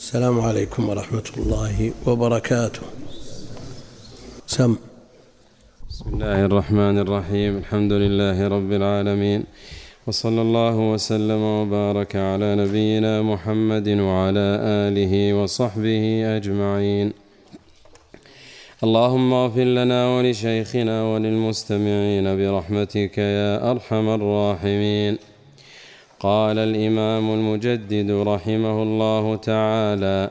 السلام عليكم ورحمة الله وبركاته. سم. بسم الله الرحمن الرحيم. الحمد لله رب العالمين. وصلى الله وسلم وبارك على نبينا محمد وعلى آله وصحبه أجمعين. اللهم اغفر لنا ولشيخنا وللمستمعين برحمتك يا أرحم الراحمين. قال الإمام المجدد رحمه الله تعالى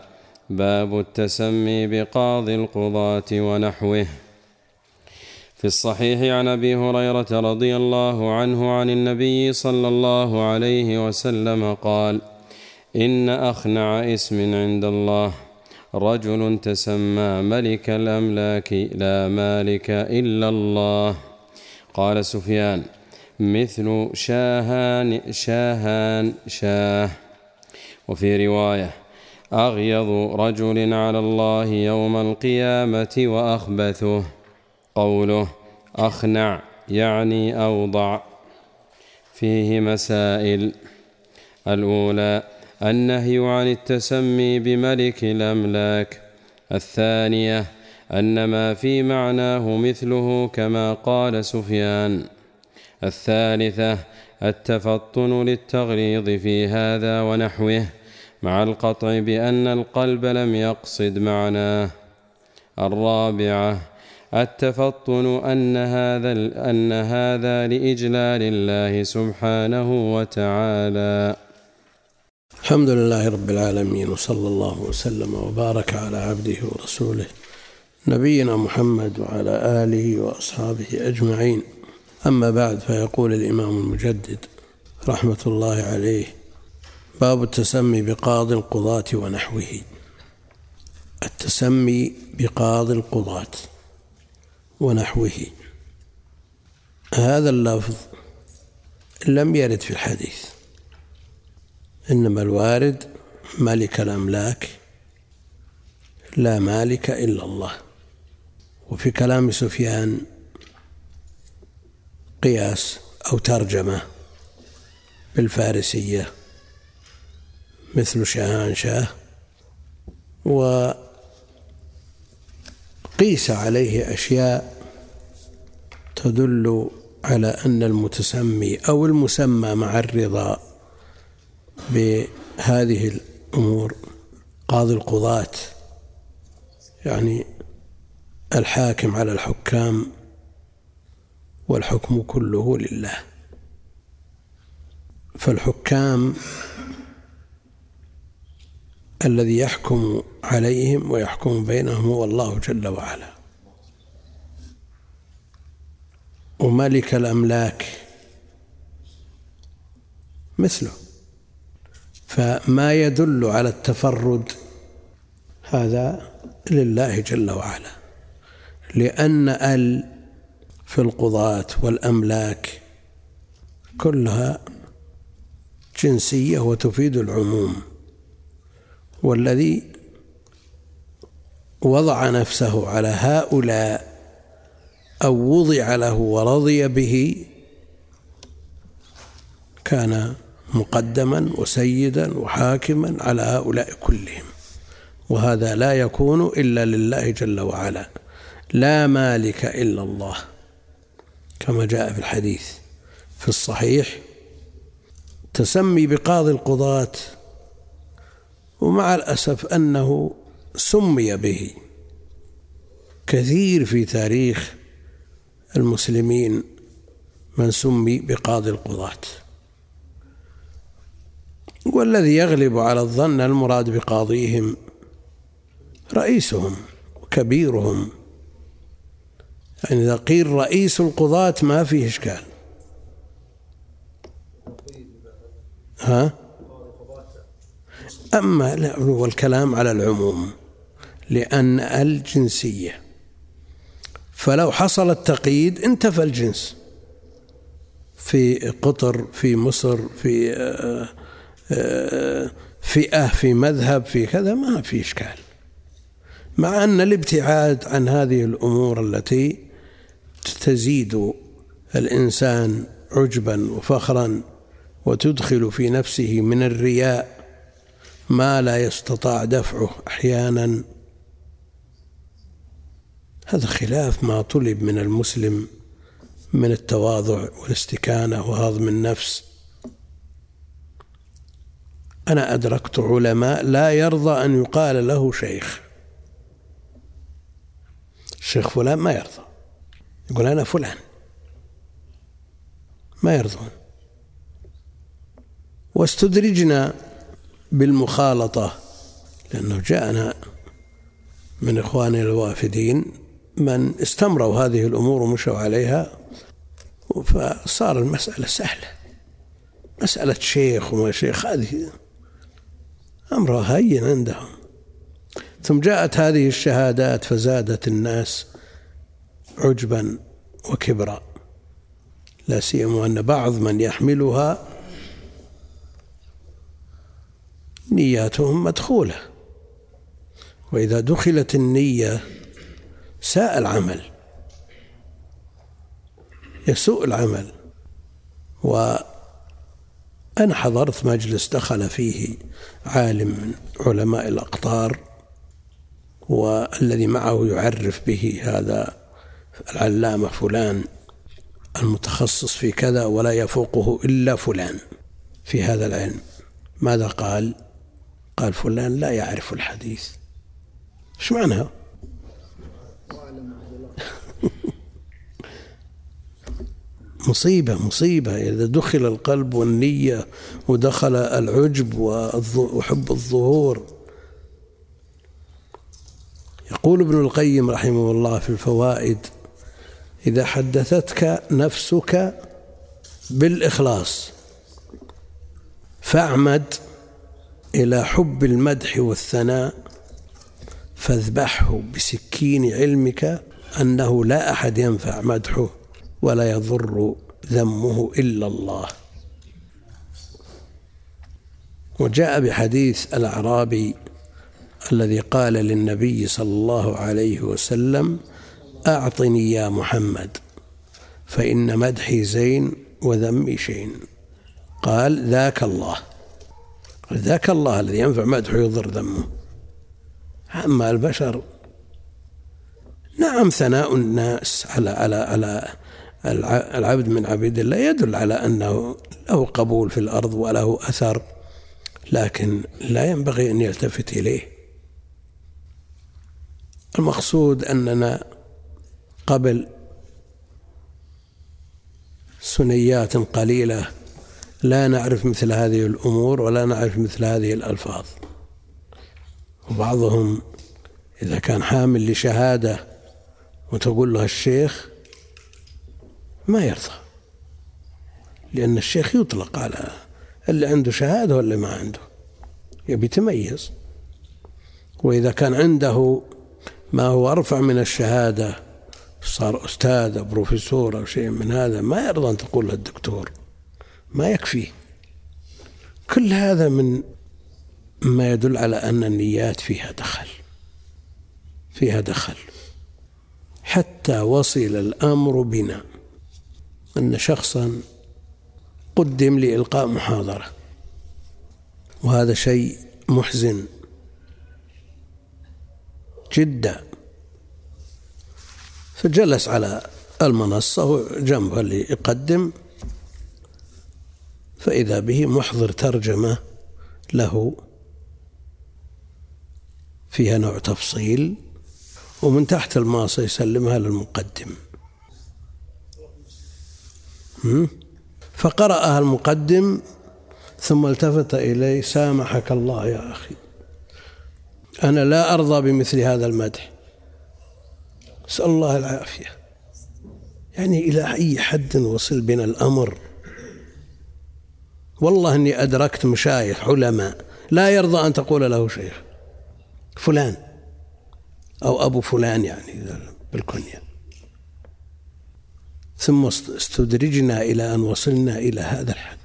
باب التسمي بقاضي القضاة ونحوه. في الصحيح عن أبي هريرة رضي الله عنه عن النبي صلى الله عليه وسلم قال إن أخنع اسم عند الله رجل تسمى ملك الأملاك لا مالك إلا الله. قال سفيان مثل شاهان شاهان شاه. وفي رواية اغيض رجل على الله يوم القيامة وأخبثه. قوله أخنع يعني أوضع. فيه مسائل. الأولى النهي عن التسمي بملك الأملاك. الثانية أن ما في معناه مثله كما قال سفيان. الثالثة التفطن للتغليظ في هذا ونحوه مع القطع بأن القلب لم يقصد معناه. الرابعة التفطن أن هذا أن هذا لإجلال الله سبحانه وتعالى. الحمد لله رب العالمين وصلى الله وسلم وبارك على عبده ورسوله نبينا محمد وعلى آله وأصحابه أجمعين. أما بعد فيقول الإمام المجدد رحمة الله عليه باب التسمي بقاضي القضاة ونحوه. التسمي بقاضي القضاة ونحوه. هذا اللفظ لم يرد في الحديث إنما الوارد ملك الأملاك لا مالك إلا الله. وفي كلام سفيان قياس أو ترجمة بالفارسية مثل شاهان شاه و قيس عليه أشياء تدل على أن المتسمي أو المسمى مع الرضا بهذه الأمور قاضي القضاة يعني الحاكم على الحكام والحكم كله لله. فالحكام الذي يحكم عليهم ويحكم بينهم هو الله جل وعلا. وملك الأملاك مثله. فما يدل على التفرد هذا لله جل وعلا. لأن ال في القضاة والأملاك كلها جنسية وتفيد العموم. والذي وضع نفسه على هؤلاء أو وضع له ورضي به كان مقدما وسيدا وحاكما على هؤلاء كلهم. وهذا لا يكون إلا لله جل وعلا. لا مالك إلا الله. كما جاء في الحديث. في الصحيح تسمي بقاضي القضاة ومع الأسف أنه سمي به. كثير في تاريخ المسلمين من سمي بقاضي القضاة. والذي يغلب على الظن المراد بقاضيهم رئيسهم وكبيرهم. يعني إذا قيل رئيس القضاة ما فيه إشكال. ها؟ أما لا هو الكلام على العموم لأن الجنسية فلو حصل التقييد انتفى الجنس. في قطر في مصر في فئة في مذهب في كذا ما في إشكال. مع أن الابتعاد عن هذه الأمور التي تزيد الإنسان عجبا وفخرا وتدخل في نفسه من الرياء ما لا يستطاع دفعه أحيانا. هذا خلاف ما طلب من المسلم من التواضع والاستكانة وهضم النفس. أنا أدركت علماء لا يرضى أن يقال له شيخ. الشيخ فلان ما يرضى. يقول أنا فلان. ما يرضون. واستدرجنا بالمخالطة لأنه جاءنا من إخواننا الوافدين من استمروا هذه الأمور ومشوا عليها فصار المسألة سهلة. مسألة شيخ وما شيخ هذه أمرها هين عندهم. ثم جاءت هذه الشهادات فزادت الناس. عجبا وكبرا. لا سيما أن بعض من يحملها نياتهم مدخولة. وإذا دخلت النية ساء العمل يسوء العمل. وأنا حضرت مجلس دخل فيه عالم من علماء الأقطار والذي معه يعرف به هذا العلامة فلان المتخصص في كذا ولا يفوقه إلا فلان في هذا العلم. ماذا قال؟ قال فلان لا يعرف الحديث. إيش معناها مصيبة مصيبة. إذا دخل القلب والنية ودخل العجب وحب الظهور. يقول ابن القيم رحمه الله في الفوائد إذا حدثتك نفسك بالإخلاص فاعمد إلى حب المدح والثناء فاذبحه بسكين علمك أنه لا أحد ينفع مدحه ولا يضر ذمه إلا الله. وجاء بحديث الأعرابي الذي قال للنبي صلى الله عليه وسلم أعطني يا محمد فإن مدحي زين وذمي شين. قال ذاك الله. ذاك الله الذي ينفع مدحه ويضر ذمه. أما البشر نعم ثناء الناس على على على العبد من عبيد الله يدل على أنه له قبول في الأرض وله أثر لكن لا ينبغي أن يلتفت إليه. المقصود أننا قبل سنيات قليلة لا نعرف مثل هذه الأمور ولا نعرف مثل هذه الألفاظ. وبعضهم إذا كان حامل لشهادة وتقول له الشيخ ما يرضى لأن الشيخ يطلق على اللي عنده شهادة واللي ما عنده يبي يتميز. وإذا كان عنده ما هو أرفع من الشهادة صار أستاذ أو بروفيسور أو شيء من هذا ما يرضى أن تقول له الدكتور ما يكفي. كل هذا من ما يدل على أن النيات فيها دخل فيها دخل. حتى وصل الأمر بنا أن شخصا قدم لإلقاء محاضرة. وهذا شيء محزن جدا. فجلس على المنصة جنبه اللي يقدم. فإذا به محضر ترجمة له فيها نوع تفصيل ومن تحت الماصة يسلمها للمقدم. فقرأها المقدم ثم التفت إلي سامحك الله يا أخي. أنا لا أرضى بمثل هذا المدح. أسأل الله العافية. يعني إلى أي حد وصل بنا الأمر؟ والله أني أدركت مشايخ علماء لا يرضى أن تقول له شيخ فلان أو أبو فلان يعني بالكنية ثم استدرجنا إلى أن وصلنا إلى هذا الحد.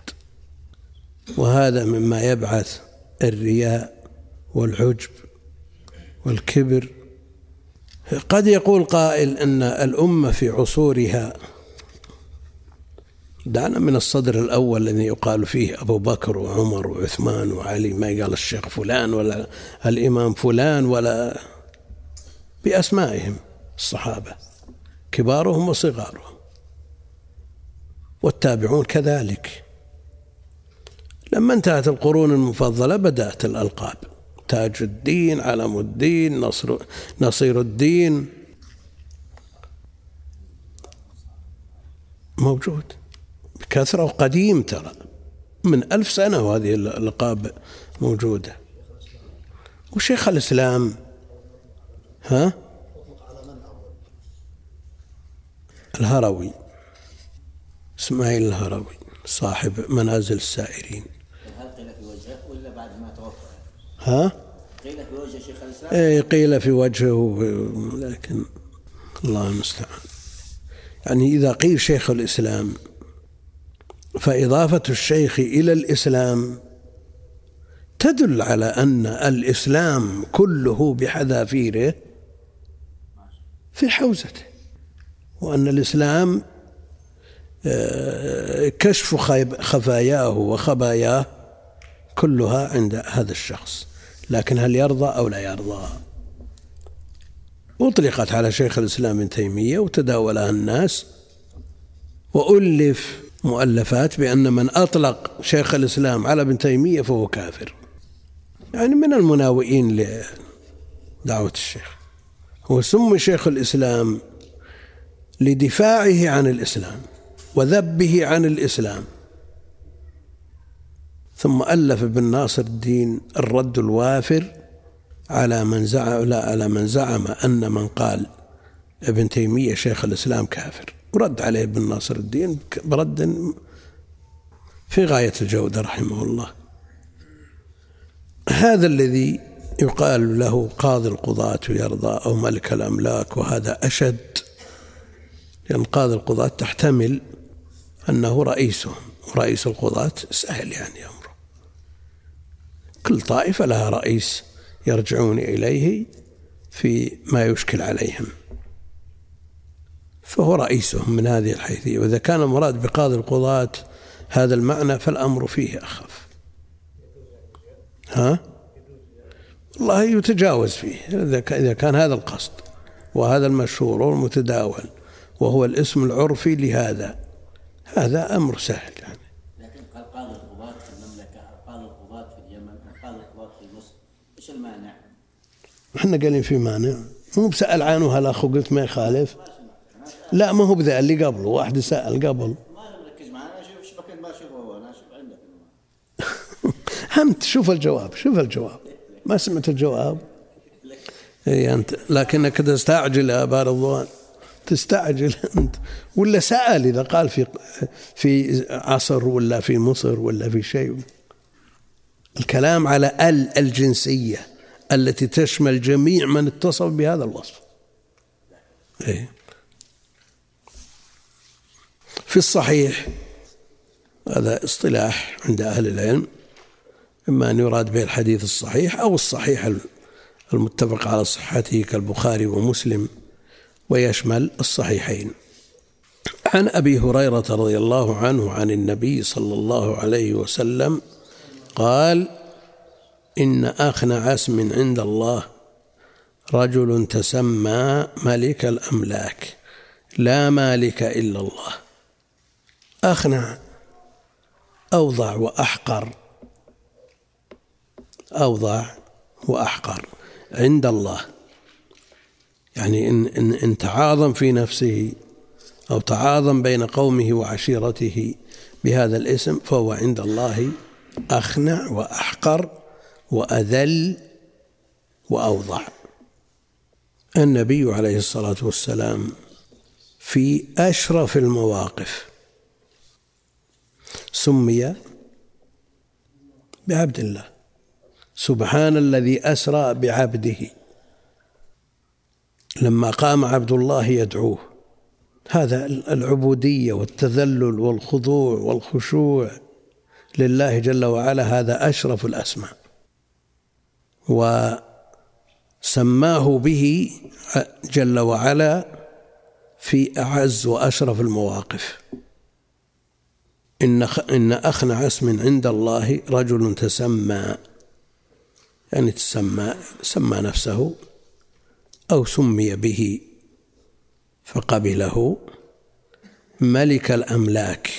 وهذا مما يبعث الرياء والعجب والكبر قد يقول قائل أن الأمة في عصورها دعنا من الصدر الأول الذي يقال فيه أبو بكر وعمر وعثمان وعلي ما يقال الشيخ فلان ولا الإمام فلان ولا بأسمائهم الصحابة كبارهم وصغارهم والتابعون كذلك. لما انتهت القرون المفضلة بدأت الألقاب. تاج الدين علم الدين نصر نصير الدين موجود. بكثرة وقديم ترى. من ألف سنة وهذه الألقاب موجودة. وشيخ الإسلام ها؟ الهروي. إسماعيل الهروي صاحب منازل السائرين هل قيل في وجهه ولا بعد ما توفى؟ ها؟ قيل في وجه شيخ الاسلام؟ إيه قيل في وجهه لكن الله المستعان يعني إذا قيل شيخ الإسلام فإضافة الشيخ إلى الإسلام تدل على أن الإسلام كله بحذافيره في حوزته وأن الإسلام آه، كشف خفاياه وخباياه كلها عند هذا الشخص لكن هل يرضى أو لا يرضى؟ أطلقت على شيخ الإسلام ابن تيمية وتداولها الناس وألف مؤلفات بأن من أطلق شيخ الإسلام على ابن تيمية فهو كافر. يعني من المناوئين لدعوة الشيخ. هو سمي شيخ الإسلام لدفاعه عن الإسلام وذبه عن الإسلام. ثم ألف ابن ناصر الدين الرد الوافر على من زعم لا على من زعم أن من قال ابن تيمية شيخ الإسلام كافر. ورد عليه ابن ناصر الدين برد في غاية الجودة رحمه الله. هذا الذي يقال له قاضي القضاة يرضى أو ملك الأملاك وهذا أشد لأن قاضي القضاة تحتمل أنه رئيسهم. ورئيس القضاة سهل يعني. كل طائفة لها رئيس يرجعون إليه في ما يشكل عليهم. فهو رئيسهم من هذه الحيثية وإذا كان المراد بقاضي القضاة هذا المعنى فالأمر فيه أخف. ها؟ والله يتجاوز فيه إذا كان هذا القصد وهذا المشهور والمتداول وهو الاسم العرفي لهذا هذا أمر سهل يعني لكن قال قاضي القضاة في المملكة قاضي القضاة في اليمن قاضي القضاة في مصر إيش المانع؟ إحنا قايلين في مانع. مو بسأل عنه الأخ وقلت ما يخالف؟ لا ما هو بذا اللي قبله واحد سأل قبل. أنت شوف الجواب شوف الجواب. ما سمعت الجواب. اي أنت لكنك تستعجل يا أبا رضوان. تستعجل أنت. ولا سأل إذا قال في في عصر ولا في مصر ولا في شيء. الكلام على ال الجنسية. التي تشمل جميع من اتصف بهذا الوصف. إيه. في الصحيح هذا اصطلاح عند أهل العلم إما أن يراد به الحديث الصحيح أو الصحيح المتفق على صحته كالبخاري ومسلم ويشمل الصحيحين. عن أبي هريرة رضي الله عنه عن النبي صلى الله عليه وسلم قال إن اخنع اسم عند الله رجل تسمى ملك الأملاك لا مالك إلا الله. اخنع أوضع وأحقر أوضع وأحقر عند الله. يعني إن, إن, إن تعاظم في نفسه أو تعاظم بين قومه وعشيرته بهذا الاسم فهو عند الله أخنع وأحقر. وأذل وأوضع. النبي عليه الصلاة والسلام في أشرف المواقف. سمي بعبد الله. سبحان الذي أسرى بعبده. لما قام عبد الله يدعوه. هذا العبودية والتذلل والخضوع والخشوع لله جل وعلا. هذا أشرف الأسماء. وسماه به جل وعلا في أعز وأشرف المواقف. إن إن أخنع اسم عند الله رجل تسمى يعني تسمى سمى نفسه أو سمي به فقبله. ملك الأملاك.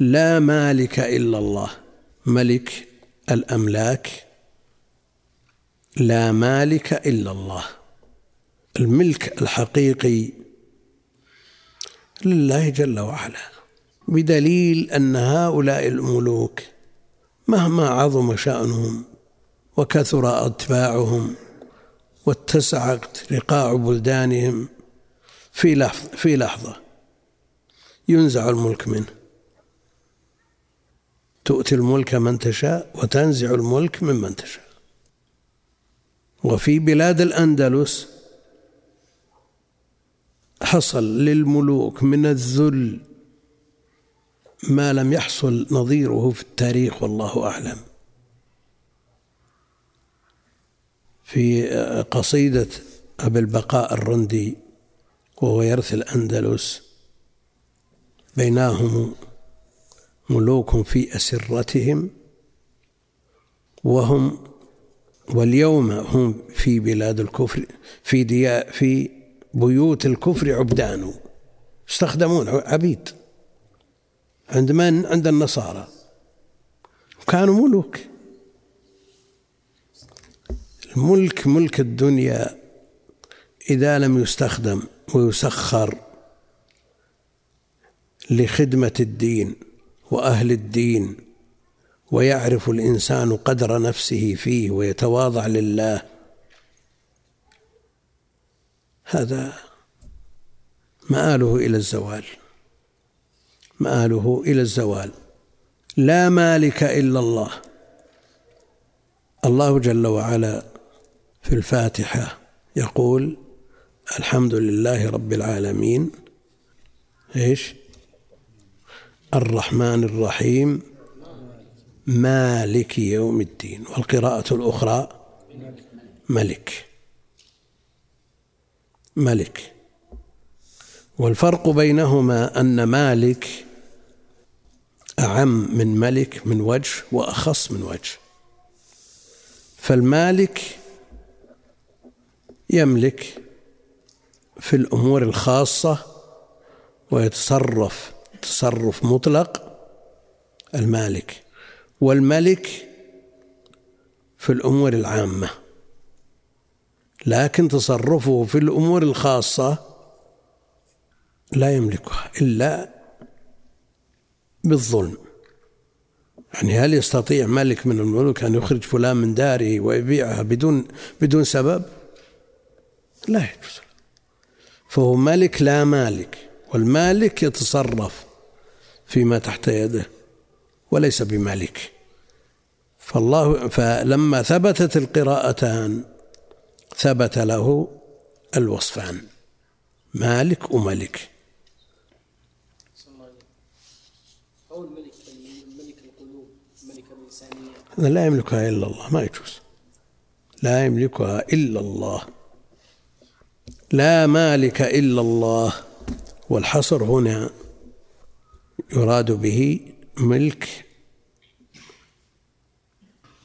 لا مالك إلا الله. ملك الأملاك. لا مالك إلا الله. الملك الحقيقي لله جل وعلا. بدليل أن هؤلاء الملوك مهما عظم شأنهم وكثر أتباعهم واتسعت رقاع بلدانهم في لحظة في لحظة ينزع الملك منه. تؤتي الملك من تشاء وتنزع الملك ممن تشاء. وفي بلاد الأندلس حصل للملوك من الذل ما لم يحصل نظيره في التاريخ والله أعلم. في قصيدة أبي البقاء الرندي وهو يرث الأندلس بينهم ملوك في أسرتهم وهم واليوم هم في بلاد الكفر في ديا في بيوت الكفر عبدان. يستخدمون عبيد. عند من؟ عند النصارى. كانوا ملوك. الملك ملك الدنيا إذا لم يستخدم ويسخر لخدمة الدين وأهل الدين. ويعرف الإنسان قدر نفسه فيه ويتواضع لله. هذا مآله إلى الزوال. مآله إلى الزوال. لا مالك إلا الله. الله جل وعلا في الفاتحة يقول الحمد لله رب العالمين. إيش؟ الرحمن الرحيم. مالك يوم الدين. والقراءة الأخرى ملك. ملك. والفرق بينهما أن مالك أعم من ملك من وجه وأخص من وجه. فالمالك يملك في الأمور الخاصة ويتصرف تصرف مطلق المالك. والملك في الأمور العامة لكن تصرفه في الأمور الخاصة لا يملكها إلا بالظلم. يعني هل يستطيع ملك من الملوك أن يخرج فلان من داره ويبيعها بدون بدون سبب؟ لا يجوز. فهو ملك لا مالك والمالك يتصرف فيما تحت يده. وليس بمالك. فالله فلما ثبتت القراءتان ثبت له الوصفان مالك وملك. هذا لا يملكها إلا الله ما يجوز. لا يملكها إلا الله. لا مالك إلا الله. والحصر هنا يراد به ملك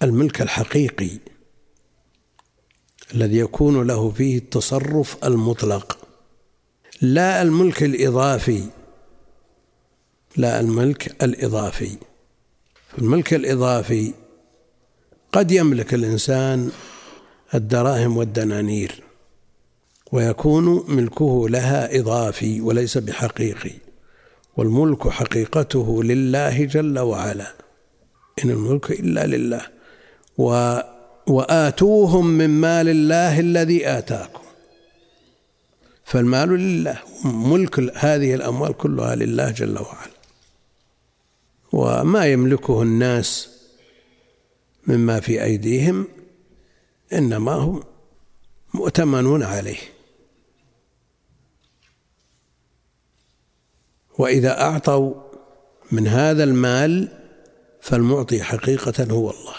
الملك الحقيقي الذي يكون له فيه التصرف المطلق. لا الملك الإضافي لا الملك الإضافي. الملك الإضافي قد يملك الإنسان الدراهم والدنانير ويكون ملكه لها إضافي وليس بحقيقي. والملك حقيقته لله جل وعلا. إن الملك إلا لله. و وآتوهم من مال الله الذي آتاكم. فالمال لله. ملك هذه الأموال كلها لله جل وعلا. وما يملكه الناس مما في أيديهم إنما هم مؤتمنون عليه. وإذا أعطوا من هذا المال فالمعطي حقيقة هو الله.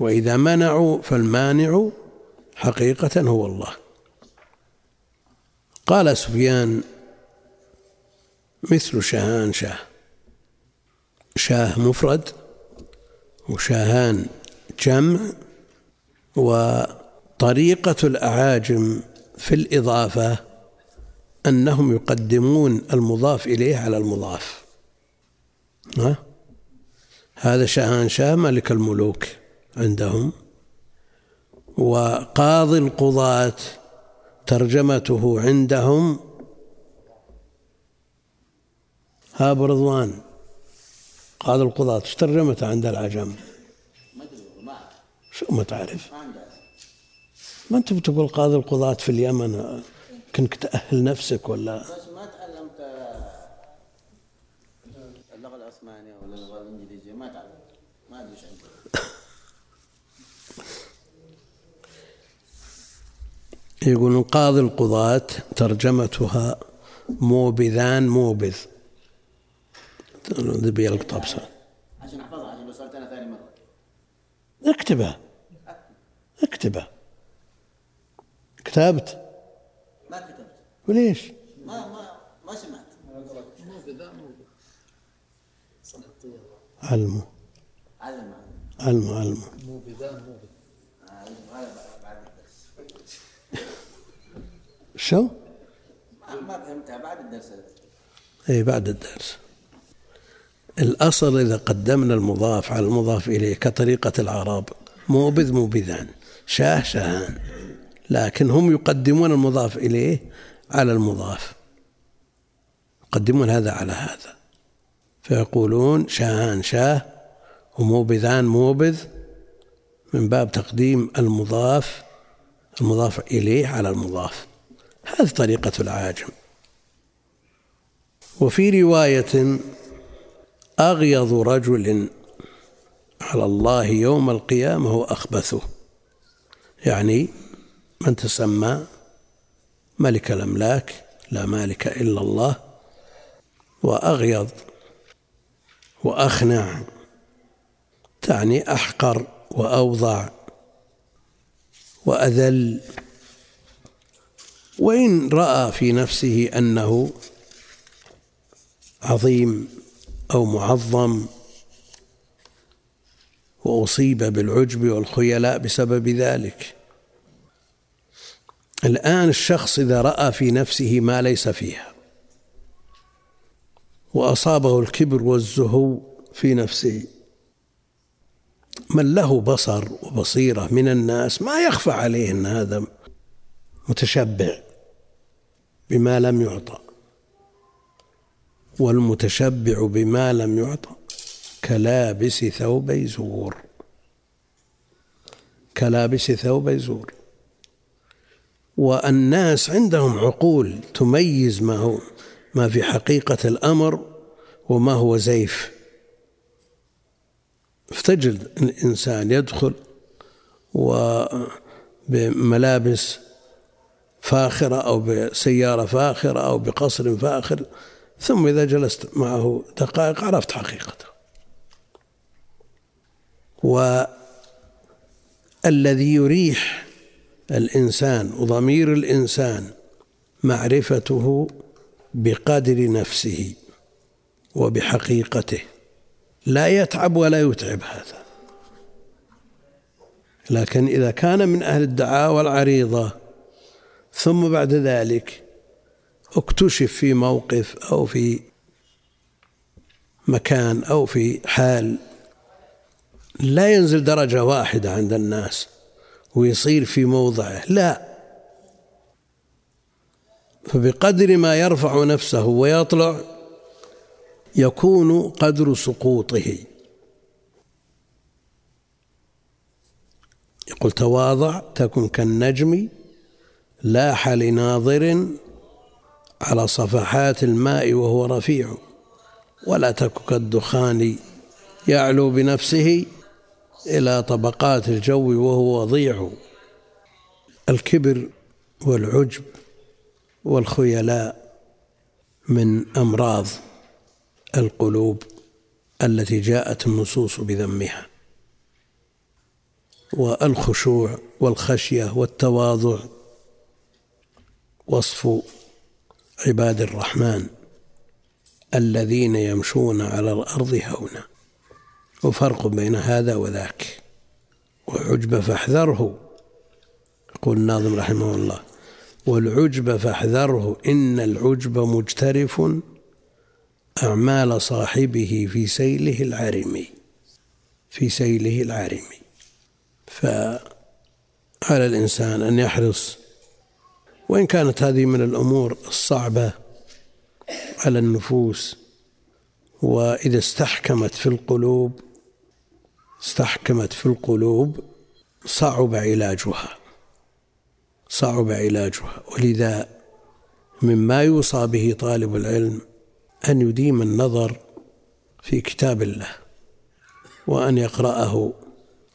وإذا منعوا فالمانع حقيقة هو الله. قال سفيان مثل شهان شاه. شاه مفرد وشاهان جمع وطريقة الأعاجم في الإضافة أنهم يقدمون المضاف إليه على المضاف ها؟ هذا شاهان شاه ملك الملوك عندهم وقاضي القضاة ترجمته عندهم ها أبو رضوان قاضي القضاة إيش ترجمته عند العجم؟ شو ما تعرف؟ ما أنت بتقول قاضي القضاة في اليمن كنك تأهل نفسك ولا؟ بس ما تعلمت اللغة العثمانية ولا اللغة الإنجليزية ما تعلمت. ما ادري إيش عندي يقولون قاضي القضاة ترجمتها موبذان موبذ. ذبي القطبسة عشان أحفظها عشان لو ثاني مرة. اكتبها. اكتبها. كتبت وليش؟ ما ما ما سمعت. علمه. علم علم علمه علمه. هذا بعد الدرس شو؟ ما- فهمتها بعد الدرس. اي بعد الدرس. الأصل إذا قدمنا المضاف على المضاف إليه كطريقة العرب موبذ موبذان شاه شاهان. لكن هم يقدمون المضاف إليه على المضاف. يقدمون هذا على هذا. فيقولون شاهان شاه وموبذان موبذ من باب تقديم المضاف المضاف إليه على المضاف. هذه طريقة العاجم. وفي رواية أغيظ رجل على الله يوم القيامة هو أخبثه يعني من تسمى ملك الأملاك لا مالك إلا الله وأغيظ وأخنع تعني أحقر وأوضع وأذل. وإن رأى في نفسه أنه عظيم أو معظم وأصيب بالعجب والخيلاء بسبب ذلك. الآن الشخص إذا رأى في نفسه ما ليس فيها وأصابه الكبر والزهو في نفسه من له بصر وبصيرة من الناس ما يخفى عليه أن هذا متشبع بما لم يعطى والمتشبع بما لم يعطى كلابس ثوبي زور كلابس ثوبي زور. والناس عندهم عقول تميز ما هو ما في حقيقة الأمر وما هو زيف. فتجد الإنسان يدخل وبملابس فاخرة أو بسيارة فاخرة أو بقصر فاخر ثم إذا جلست معه دقائق عرفت حقيقته. والذي يريح الإنسان وضمير الإنسان معرفته بقدر نفسه وبحقيقته. لا يتعب ولا يتعب هذا. لكن إذا كان من أهل الدعاوى العريضة ثم بعد ذلك اكتشف في موقف أو في مكان أو في حال لا ينزل درجة واحدة عند الناس. ويصير في موضعه. لا. فبقدر ما يرفع نفسه ويطلع يكون قدر سقوطه. يقول تواضع تكن كالنجم لاح لناظر على صفحات الماء وهو رفيع ولا تك كالدخان يعلو بنفسه. إلى طبقات الجو وهو وضيع الكبر والعجب والخيلاء من أمراض القلوب التي جاءت النصوص بذمها. والخشوع والخشية والتواضع. وصف عباد الرحمن الذين يمشون على الأرض هونا. وفرق بين هذا وذاك. والعجب فاحذره يقول الناظم رحمه الله. والعجب فاحذره إن العجب مجترف أعمال صاحبه في سيله العارم. في سيله العارم. فعلى الإنسان أن يحرص وإن كانت هذه من الأمور الصعبة على النفوس وإذا استحكمت في القلوب استحكمت في القلوب صعب علاجها. صعب علاجها. ولذا مما يوصى به طالب العلم أن يديم النظر في كتاب الله وأن يقرأه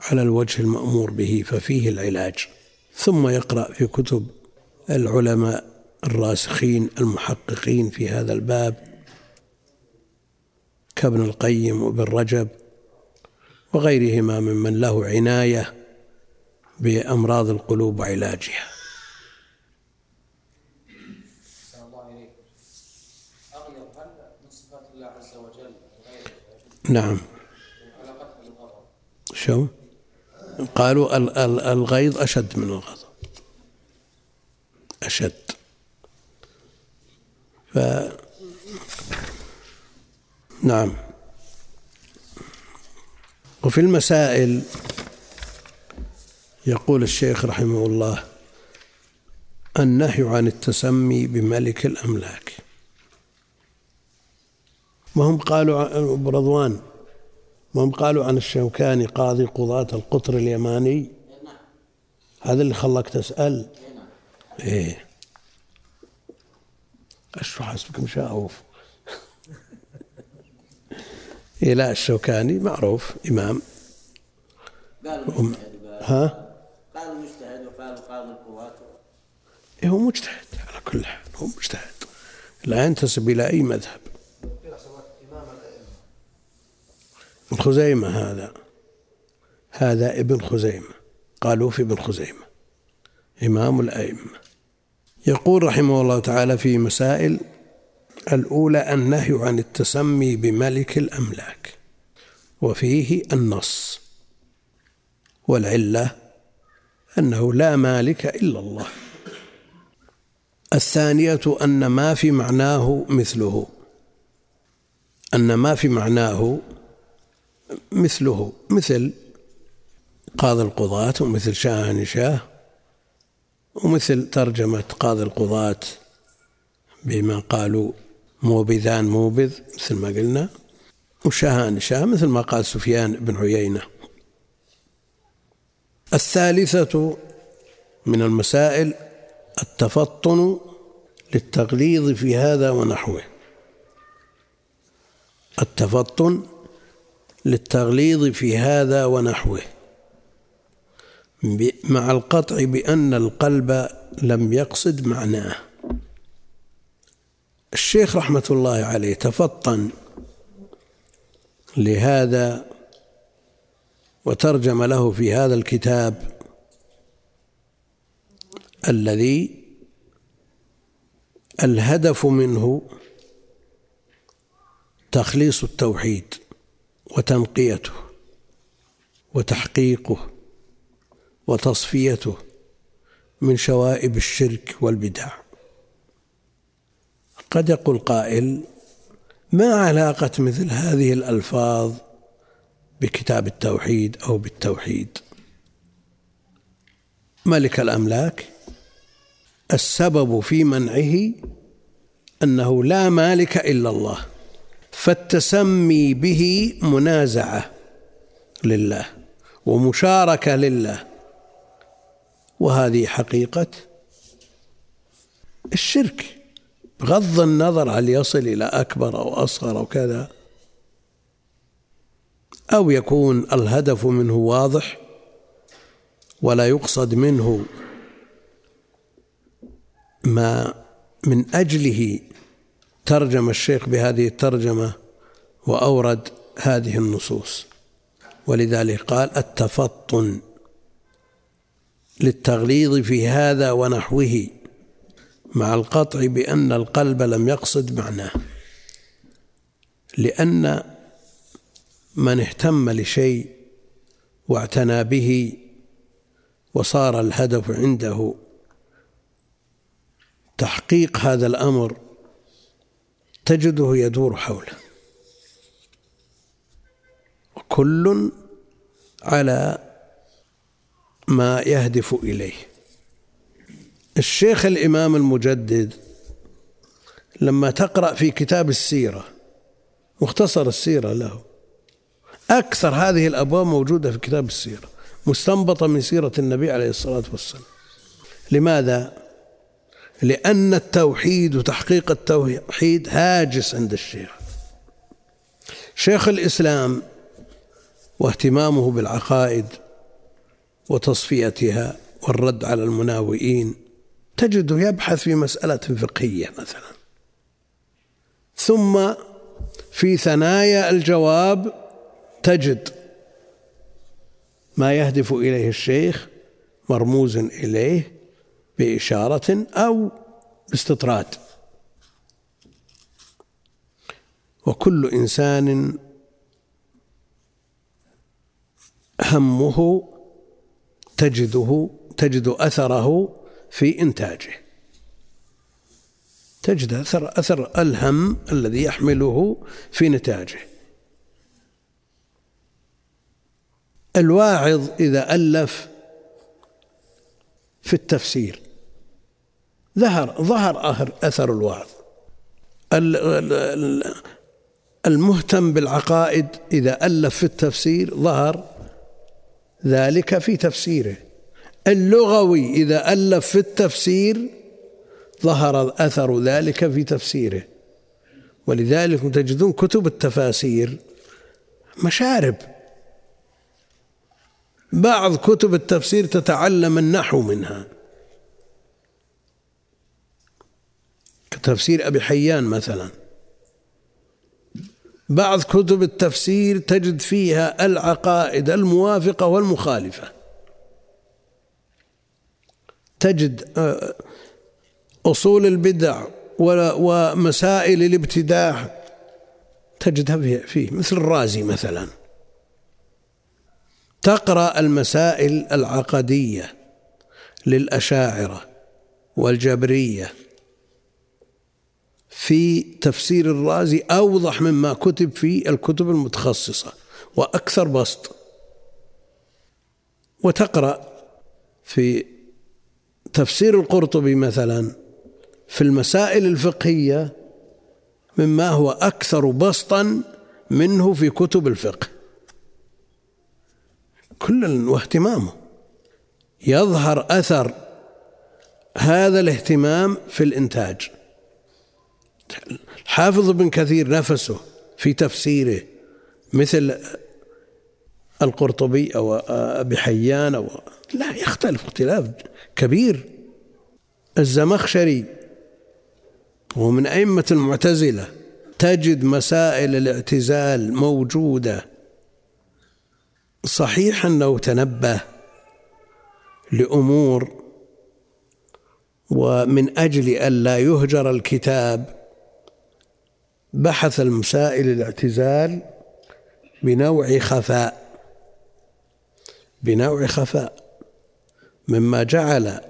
على الوجه المأمور به ففيه العلاج. ثم يقرأ في كتب العلماء الراسخين المحققين في هذا الباب كابن القيم وابن رجب وغيرهما ممن له عناية بأمراض القلوب وعلاجها. نعم. شو؟ قالوا الغيظ أشد من الغضب. أشد. ف نعم. وفي المسائل يقول الشيخ رحمه الله النهي عن التسمي بملك الأملاك. وهم قالوا رضوان وهم قالوا عن الشوكاني قاضي قضاة القطر اليماني؟ هذا اللي خلاك تسأل؟ إيه. اشو حسبك مشاوف لا الشوكاني معروف إمام. قالوا مجتهد ها؟ قالوا مجتهد وقالوا قاضي القوات. إيه هو مجتهد على كل حال هو مجتهد. لا ينتسب إلى أي مذهب. ابن خزيمة هذا. هذا ابن خزيمة. قالوا في ابن خزيمة. إمام الأئمة. يقول رحمه الله تعالى في مسائل الأولى النهي عن التسمي بملك الأملاك وفيه النص والعلة أنه لا مالك إلا الله. الثانية أن ما في معناه مثله أن ما في معناه مثله مثل قاضي القضاة ومثل شاه شاه ومثل ترجمة قاضي القضاة بما قالوا موبذان موبذ مثل ما قلنا وشاهان شاه مثل ما قال سفيان بن عيينة. الثالثة من المسائل التفطن للتغليظ في هذا ونحوه. التفطن للتغليظ في هذا ونحوه. مع القطع بأن القلب لم يقصد معناه. الشيخ رحمة الله عليه تفطن لهذا وترجم له في هذا الكتاب الذي الهدف منه تخليص التوحيد وتنقيته وتحقيقه وتصفيته من شوائب الشرك والبدع. قد يقول قائل ما علاقة مثل هذه الألفاظ بكتاب التوحيد أو بالتوحيد؟ ملك الأملاك السبب في منعه أنه لا مالك إلا الله فالتسمي به منازعة لله ومشاركة لله. وهذه حقيقة الشرك. بغض النظر هل يصل إلى أكبر أو أصغر أو كذا أو يكون الهدف منه واضح ولا يقصد منه ما من أجله ترجم الشيخ بهذه الترجمة وأورد هذه النصوص. ولذلك قال التفطن للتغليظ في هذا ونحوه. مع القطع بأن القلب لم يقصد معناه لأن من اهتم لشيء واعتنى به وصار الهدف عنده تحقيق هذا الأمر تجده يدور حوله. وكل على ما يهدف إليه. الشيخ الإمام المجدد لما تقرأ في كتاب السيرة مختصر السيرة له أكثر هذه الأبواب موجودة في كتاب السيرة مستنبطة من سيرة النبي عليه الصلاة والسلام لماذا؟ لأن التوحيد وتحقيق التوحيد هاجس عند الشيخ شيخ الإسلام واهتمامه بالعقائد وتصفيتها والرد على المناوئين تجده يبحث في مسألة فقهية مثلا. ثم في ثنايا الجواب تجد ما يهدف إليه الشيخ مرموز إليه بإشارة أو باستطراد. وكل إنسان همه تجده تجد أثره في إنتاجه. تجد أثر أثر الهم الذي يحمله في نتاجه. الواعظ إذا ألف في التفسير. ظهر ظهر أثر الوعظ المهتم بالعقائد إذا ألف في التفسير ظهر ذلك في تفسيره. اللغوي إذا ألف في التفسير ظهر أثر ذلك في تفسيره. ولذلك تجدون كتب التفاسير مشارب. بعض كتب التفسير تتعلم النحو منها. كتفسير أبي حيان مثلا. بعض كتب التفسير تجد فيها العقائد الموافقة والمخالفة. تجد آه، أصول البدع ومسائل الابتداع تجدها فيه مثل الرازي مثلا. تقرأ المسائل العقدية للأشاعرة والجبرية. في تفسير الرازي أوضح مما كتب في الكتب المتخصصة وأكثر بسط. وتقرأ في تفسير القرطبي مثلا في المسائل الفقهية مما هو أكثر بسطا منه في كتب الفقه. كل واهتمامه. يظهر أثر هذا الاهتمام في الإنتاج. حافظ ابن كثير نفسه في تفسيره مثل القرطبي أو أبي حيان أو لا يختلف اختلاف. كبير الزمخشري. هو من أئمة المعتزلة تجد مسائل الاعتزال موجودة. صحيح أنه تنبه لأمور ومن أجل ألا يهجر الكتاب بحث المسائل الاعتزال بنوع خفاء. بنوع خفاء. مما جعل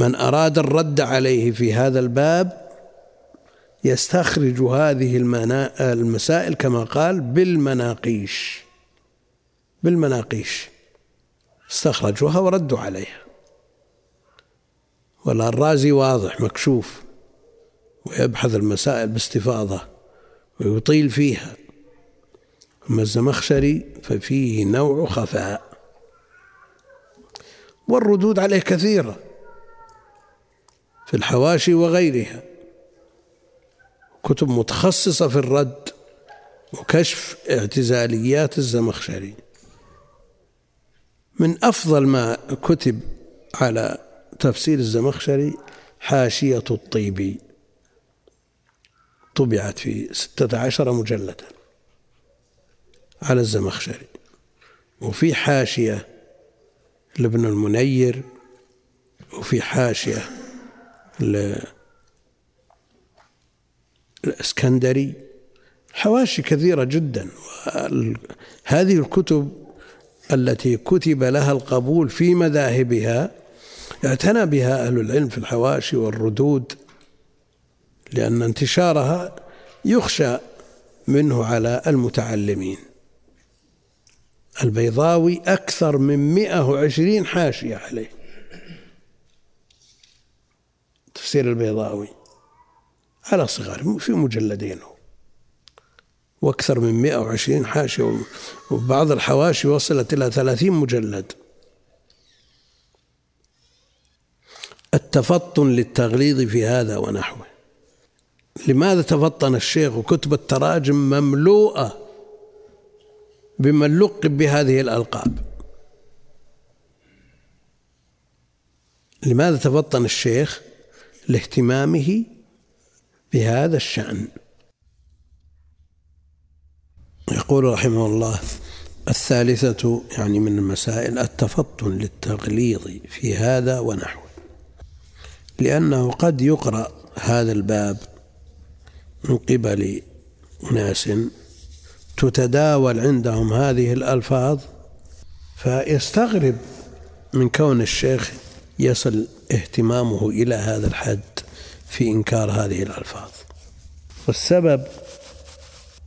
من أراد الرد عليه في هذا الباب يستخرج هذه المسائل كما قال بالمناقيش. بالمناقيش. استخرجوها وردوا عليها. ولا الرازي واضح مكشوف. ويبحث المسائل باستفاضة ويطيل فيها. أما الزمخشري ففيه نوع خفاء. والردود عليه كثيرة في الحواشي وغيرها. كتب متخصصة في الرد وكشف اعتزاليات الزمخشري. من أفضل ما كتب على تفسير الزمخشري حاشية الطيبي طبعت في ستة عشر مجلدا على الزمخشري. وفي حاشية لابن المنير وفي حاشية الإسكندري. حواشي كثيرة جدا هذه الكتب التي كتب لها القبول في مذاهبها اعتنى بها أهل العلم في الحواشي والردود لأن انتشارها يخشى منه على المتعلمين. البيضاوي أكثر من 120 حاشية عليه. تفسير البيضاوي على صغار في مجلدين وأكثر من 120 حاشية وبعض الحواشي وصلت إلى 30 مجلد. التفطن للتغليظ في هذا ونحوه. لماذا تفطن الشيخ وكتب التراجم مملوءة بمن لقب بهذه الألقاب. لماذا تفطن الشيخ لاهتمامه بهذا الشأن؟ يقول رحمه الله الثالثة يعني من المسائل التفطن للتغليظ في هذا ونحوه. لأنه قد يقرأ هذا الباب من قبل أناس تتداول عندهم هذه الألفاظ فيستغرب من كون الشيخ يصل اهتمامه إلى هذا الحد في إنكار هذه الألفاظ. والسبب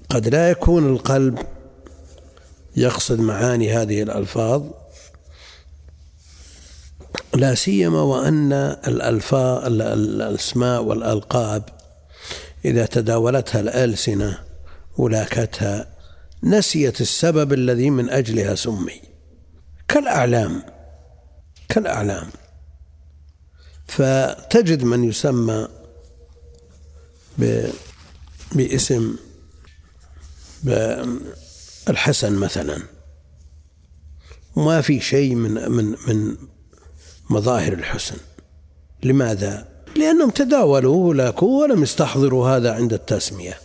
قد لا يكون القلب يقصد معاني هذه الألفاظ لا سيما وأن الألفاظ الأسماء والألقاب إذا تداولتها الألسنة ولاكتها نسيت السبب الذي من أجلها سمي. كالأعلام كالأعلام. فتجد من يسمى باسم الحسن مثلا. ما في شيء من من من مظاهر الحسن. لماذا؟ لأنهم تداولوا ولاكوا ولم يستحضروا هذا عند التسمية.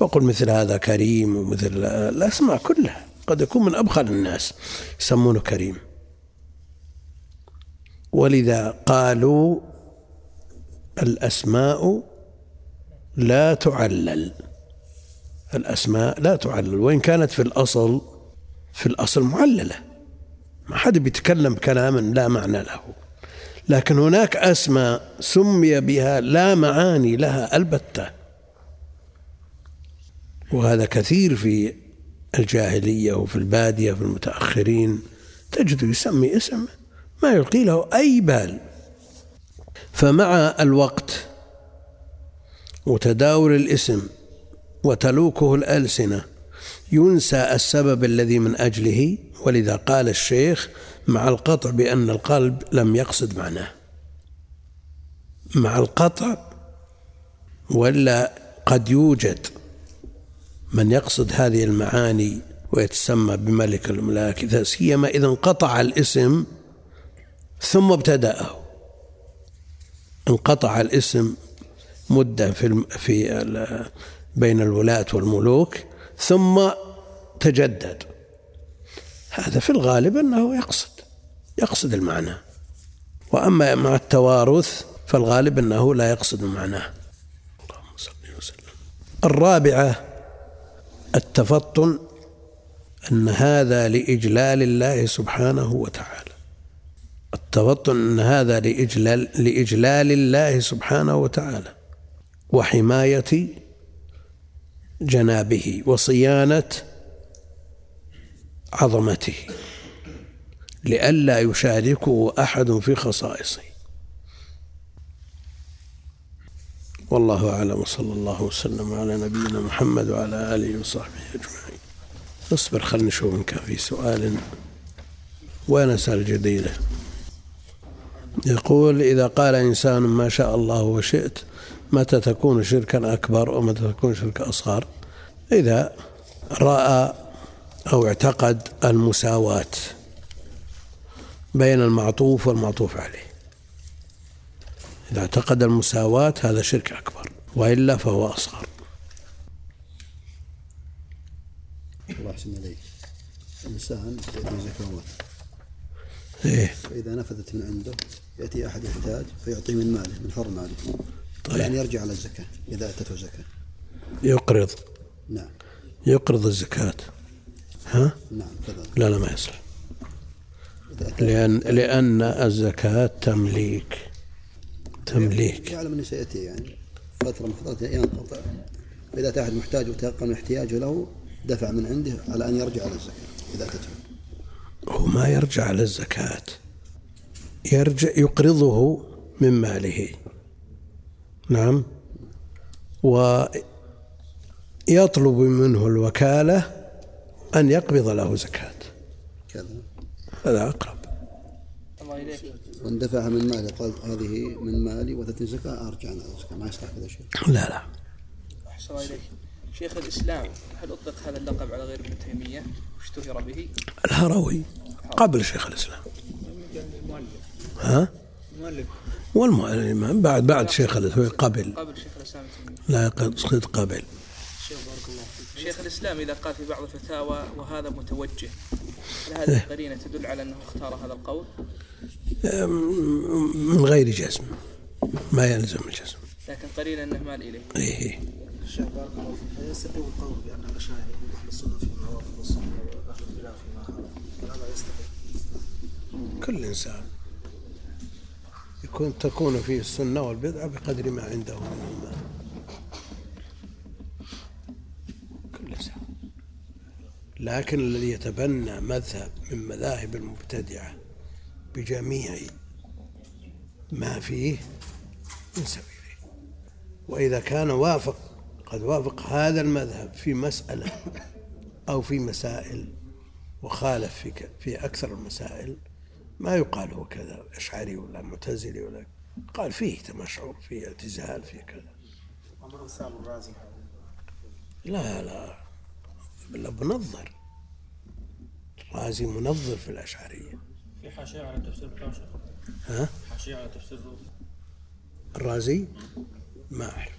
وقل مثل هذا كريم ومثل الأسماء كلها قد يكون من أبخل الناس يسمونه كريم. ولذا قالوا الأسماء لا تعلل. الأسماء لا تعلل. وإن كانت في الأصل في الأصل معللة. ما حد بيتكلم كلاما لا معنى له. لكن هناك أسماء سمي بها لا معاني لها البتة. وهذا كثير في الجاهلية وفي البادية في المتأخرين. تجد يسمي اسم ما يلقي له أي بال. فمع الوقت وتداول الاسم وتلوكه الألسنة ينسى السبب الذي من أجله. ولذا قال الشيخ مع القطع بأن القلب لم يقصد معناه. مع القطع ولا قد يوجد. من يقصد هذه المعاني ويتسمى بملك الملاك إذا سيما إذا انقطع الاسم ثم ابتدأه. انقطع الاسم مدة في في بين الولاة والملوك ثم تجدد. هذا في الغالب أنه يقصد يقصد المعنى. وأما مع التوارث فالغالب أنه لا يقصد معناه. الرابعة التفطن أن هذا لإجلال الله سبحانه وتعالى. التفطن أن هذا لإجلال, لإجلال الله سبحانه وتعالى. وحماية جنابه وصيانة عظمته. لئلا يشاركه أحد في خصائصه. والله أعلم وصلى الله وسلم على نبينا محمد وعلى آله وصحبه أجمعين. اصبر خلنا نشوف إن كان في سؤال. ونسأل جديدة؟ يقول إذا قال إنسان ما شاء الله وشئت متى تكون شركا أكبر ومتى تكون شركا أصغر؟ إذا رأى أو اعتقد المساواة بين المعطوف والمعطوف عليه. إذا اعتقد المساواة هذا شرك أكبر وإلا فهو أصغر. الله يحسن إليك. إنسان يأتي زكوات. إيه. فإذا نفذت من عنده يأتي أحد يحتاج فيعطيه من ماله من حر ماله. على أن يرجع على الزكاة إذا أتته زكاة. يقرض. نعم. يقرض الزكاة. ها؟ نعم كذلك. لا لا ما يصلح. لأن لأن الزكاة تمليك. تمليك. يعلم أنه سيأتي يعني فترة من فترات ينقطع. فإذا أتى أحد محتاج وتيقن احتياجه له دفع من عنده على أن يرجع على الزكاة إذا أتته هو ما يرجع على الزكاة. يرجع يقرضه من ماله. نعم. ويطلب منه الوكالة أن يقبض له زكاة. كذا. هذا أقرب. الله إليك. وان دفعها من ماله قال هذه من مالي وتأتي زكاة أرجع على الزكاة ما يصلح كذا شيء لا لا. أحسن الله إليك. شيخ الإسلام هل أطلق هذا اللقب على غير ابن تيمية؟ واشتهر به؟ الهروي. قبل شيخ الإسلام. ها؟ والمؤلف بعد بعد شيخ الإسلام قبل. قبل شيخ الإسلام ابن تيمية. لا قد قبل. شيخ الإسلام إذا قال في بعض الفتاوى وهذا متوجه هل هذه القرينة تدل على أنه اختار هذا القول؟ من غير جزم ما يلزم الجزم لكن قرينة أنه مال إليه. إيه الشيخ بارك الله فيك هل يستقيم القول بأن المشايخ هم أهل السنة فيما وافق السنة وأهل البدع فيما خالف؟ هذا يستقيم كل إنسان يكون تكون فيه السنة والبدعة بقدر ما عنده من المال كل إنسان. لكن الذي يتبنى مذهب من مذاهب المبتدعة بجميع ما فيه من سبيله. وإذا كان وافق قد وافق هذا المذهب في مسألة أو في مسائل وخالف في في أكثر المسائل ما يقال هو كذا أشعري ولا معتزلي ولا قال فيه تمشعر فيه اعتزال فيه كذا. لا لا بل منظر الرازي منظر في الأشعرية. في حاشية على بتاع شيخ ها؟ حاشية على تفسير الرازي؟ ما أعرف.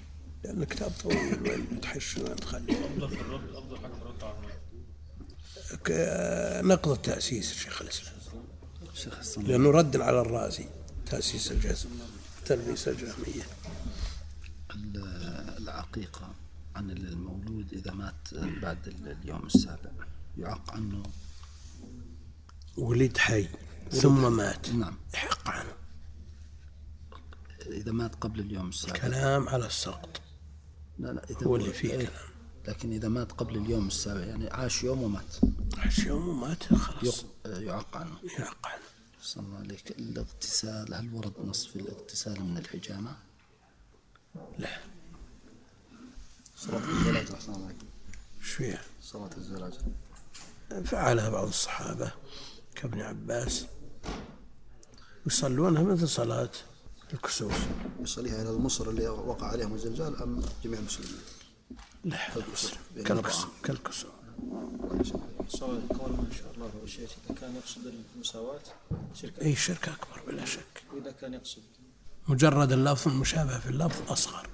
لأن كتاب طويل وين تحش وين تخلي؟ أفضل في الرد أفضل حاجة في الرد على نقض التأسيس شيخ الإسلام. شيخ الصنع لأنه رد على الرازي تأسيس الجزم تلبيس الجهمية. ال- العقيقة عن المولود إذا مات بعد اليوم السابع يعق عنه. ولد حي. ثم مات. نعم. يحق عنه. إذا مات قبل اليوم السابع كلام على السقط. لا لا إذا هو اللي فيه إيه، كلام. لكن إذا مات قبل اليوم السابع يعني عاش يوم ومات. عاش يوم ومات خلاص. يق- يعق عنه. يحق عنه. صلى الله عليك. الاغتسال هل ورد نص في الاغتسال من الحجامة؟ لا. صلاة الزلاجة أحسن الله فيها؟ صلاة الزلاجة فعلها بعض الصحابة كابن عباس. يصلونها مثل صلاة الكسوف. يصليها إلى المصر اللي وقع عليهم الزلزال أم جميع المسلمين؟ لا كالكسوف. كالكسوف. سواء قول ما شاء الله اذا كان يقصد المساواة؟ شركة. أي شرك أكبر بلا شك. وإذا كان يقصد. مجرد اللفظ المشابه في اللفظ أصغر.